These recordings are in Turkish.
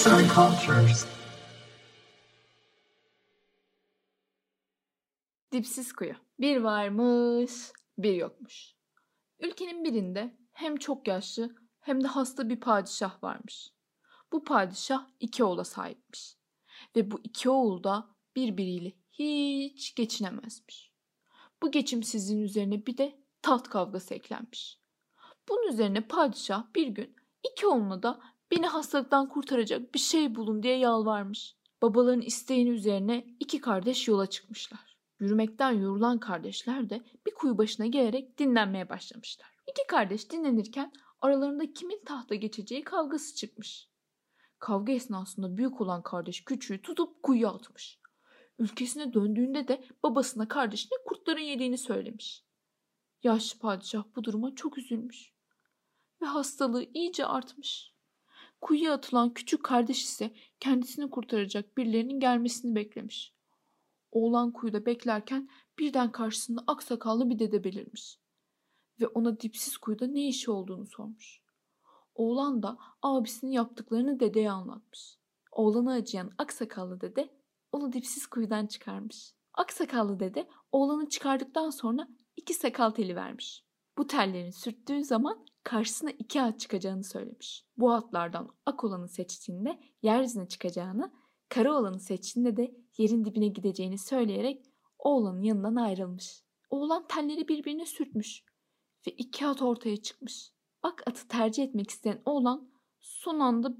Arts and Cultures. Dipsiz kuyu. Bir varmış, bir yokmuş. Ülkenin birinde hem çok yaşlı hem de hasta bir padişah varmış. Bu padişah iki oğula sahipmiş. Ve bu iki oğul da birbiriyle hiç geçinemezmiş. Bu geçimsizliğin üzerine bir de taht kavgası eklenmiş. Bunun üzerine padişah bir gün iki oğluna da beni hastalıktan kurtaracak bir şey bulun diye yalvarmış. Babaların isteğini üzerine iki kardeş yola çıkmışlar. Yürümekten yorulan kardeşler de bir kuyu başına gelerek dinlenmeye başlamışlar. İki kardeş dinlenirken aralarında kimin tahta geçeceği kavgası çıkmış. Kavga esnasında büyük olan kardeş küçüğü tutup kuyuya atmış. Ülkesine döndüğünde de babasına kardeşine kurtların yediğini söylemiş. Yaşlı padişah bu duruma çok üzülmüş ve hastalığı iyice artmış. Kuyuya atılan küçük kardeş ise kendisini kurtaracak birilerinin gelmesini beklemiş. Oğlan kuyuda beklerken birden karşısında aksakallı bir dede belirmiş ve ona dipsiz kuyuda ne işi olduğunu sormuş. Oğlan da abisinin yaptıklarını dedeye anlatmış. Oğlana acıyan aksakallı dede onu dipsiz kuyudan çıkarmış. Aksakallı dede oğlanı çıkardıktan sonra iki sakal teli vermiş. Bu tellerin sürttüğü zaman karşısına iki at çıkacağını söylemiş. Bu atlardan ak olanı seçtiğinde yeryüzüne çıkacağını, kara olanı seçtiğinde de yerin dibine gideceğini söyleyerek oğlanın yanından ayrılmış. Oğlan telleri birbirine sürtmüş ve iki at ortaya çıkmış. Ak atı tercih etmek isteyen oğlan son anda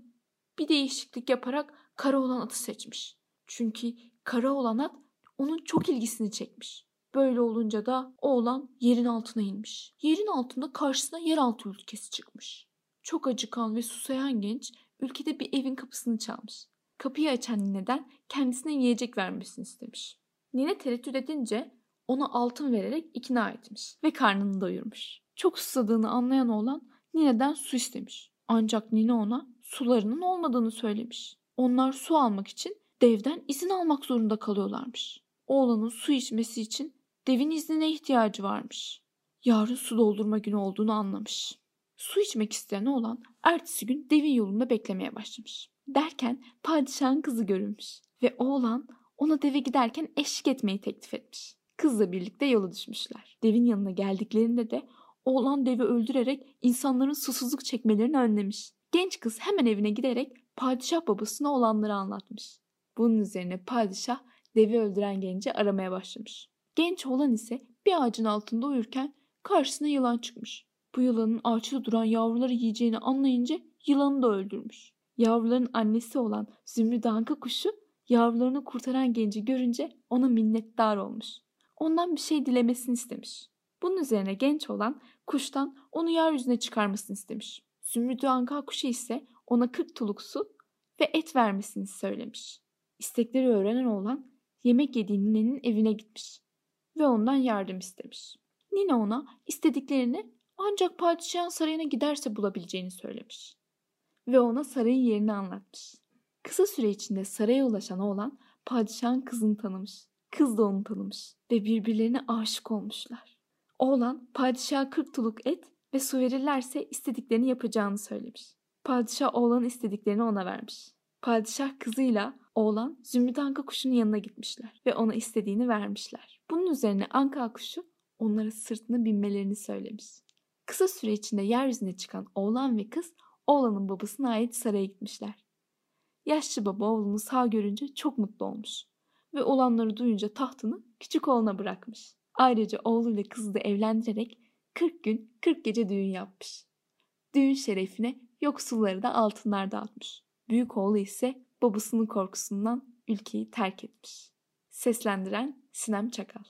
bir değişiklik yaparak kara olan atı seçmiş. Çünkü kara olan at onun çok ilgisini çekmiş. Böyle olunca da oğlan yerin altına inmiş. Yerin altında karşısına yeraltı ülkesi çıkmış. Çok acıkan ve susayan genç ülkede bir evin kapısını çalmış. Kapıyı açan nineden kendisine yiyecek vermesini istemiş. Nine tereddüt edince ona altın vererek ikna etmiş ve karnını doyurmuş. Çok susadığını anlayan oğlan nineden su istemiş. Ancak nine ona sularının olmadığını söylemiş. Onlar su almak için devden izin almak zorunda kalıyorlarmış. Oğlanın su içmesi için devin iznine ihtiyacı varmış. Yarın su doldurma günü olduğunu anlamış. Su içmek isteyen oğlan ertesi gün devin yolunda beklemeye başlamış. Derken padişahın kızı görülmüş ve oğlan ona deve giderken eşlik etmeyi teklif etmiş. Kızla birlikte yola düşmüşler. Devin yanına geldiklerinde de oğlan devi öldürerek insanların susuzluk çekmelerini önlemiş. Genç kız hemen evine giderek padişah babasına olanları anlatmış. Bunun üzerine padişah devi öldüren genci aramaya başlamış. Genç oğlan ise bir ağacın altında uyurken karşısına yılan çıkmış. Bu yılanın ağaçta duran yavruları yiyeceğini anlayınca yılanı da öldürmüş. Yavruların annesi olan Zümrüt Anka kuşu yavrularını kurtaran genci görünce ona minnettar olmuş. Ondan bir şey dilemesini istemiş. Bunun üzerine genç olan kuştan onu yeryüzüne çıkarmasını istemiş. Zümrüt Anka kuşu ise ona 40 tuluk su ve et vermesini söylemiş. İstekleri öğrenen oğlan yemek yediği ninenin evine gitmiş ve ondan yardım istemiş. Nine ona istediklerini ancak padişahın sarayına giderse bulabileceğini söylemiş ve ona sarayın yerini anlatmış. Kısa süre içinde saraya ulaşan oğlan padişahın kızını tanımış. Kız da onu tanımış ve birbirlerine aşık olmuşlar. Oğlan padişaha 40 tuluk et ve su verirlerse istediklerini yapacağını söylemiş. Padişah oğlanın istediklerini ona vermiş. Padişah kızıyla oğlan Zümrüt Anka kuşunun yanına gitmişler ve ona istediğini vermişler. Bunun üzerine Anka kuşu onlara sırtına binmelerini söylemiş. Kısa süre içinde yeryüzüne çıkan oğlan ve kız oğlanın babasına ait saraya gitmişler. Yaşlı baba oğlunu sağ görünce çok mutlu olmuş ve olanları duyunca tahtını küçük oğluna bırakmış. Ayrıca oğluyla kızı da evlendirerek 40 gün 40 gece düğün yapmış. Düğün şerefine yoksulları da altınlar dağıtmış. Büyük oğlu ise babasının korkusundan ülkeyi terk etmiş. Seslendiren Sinem Çakal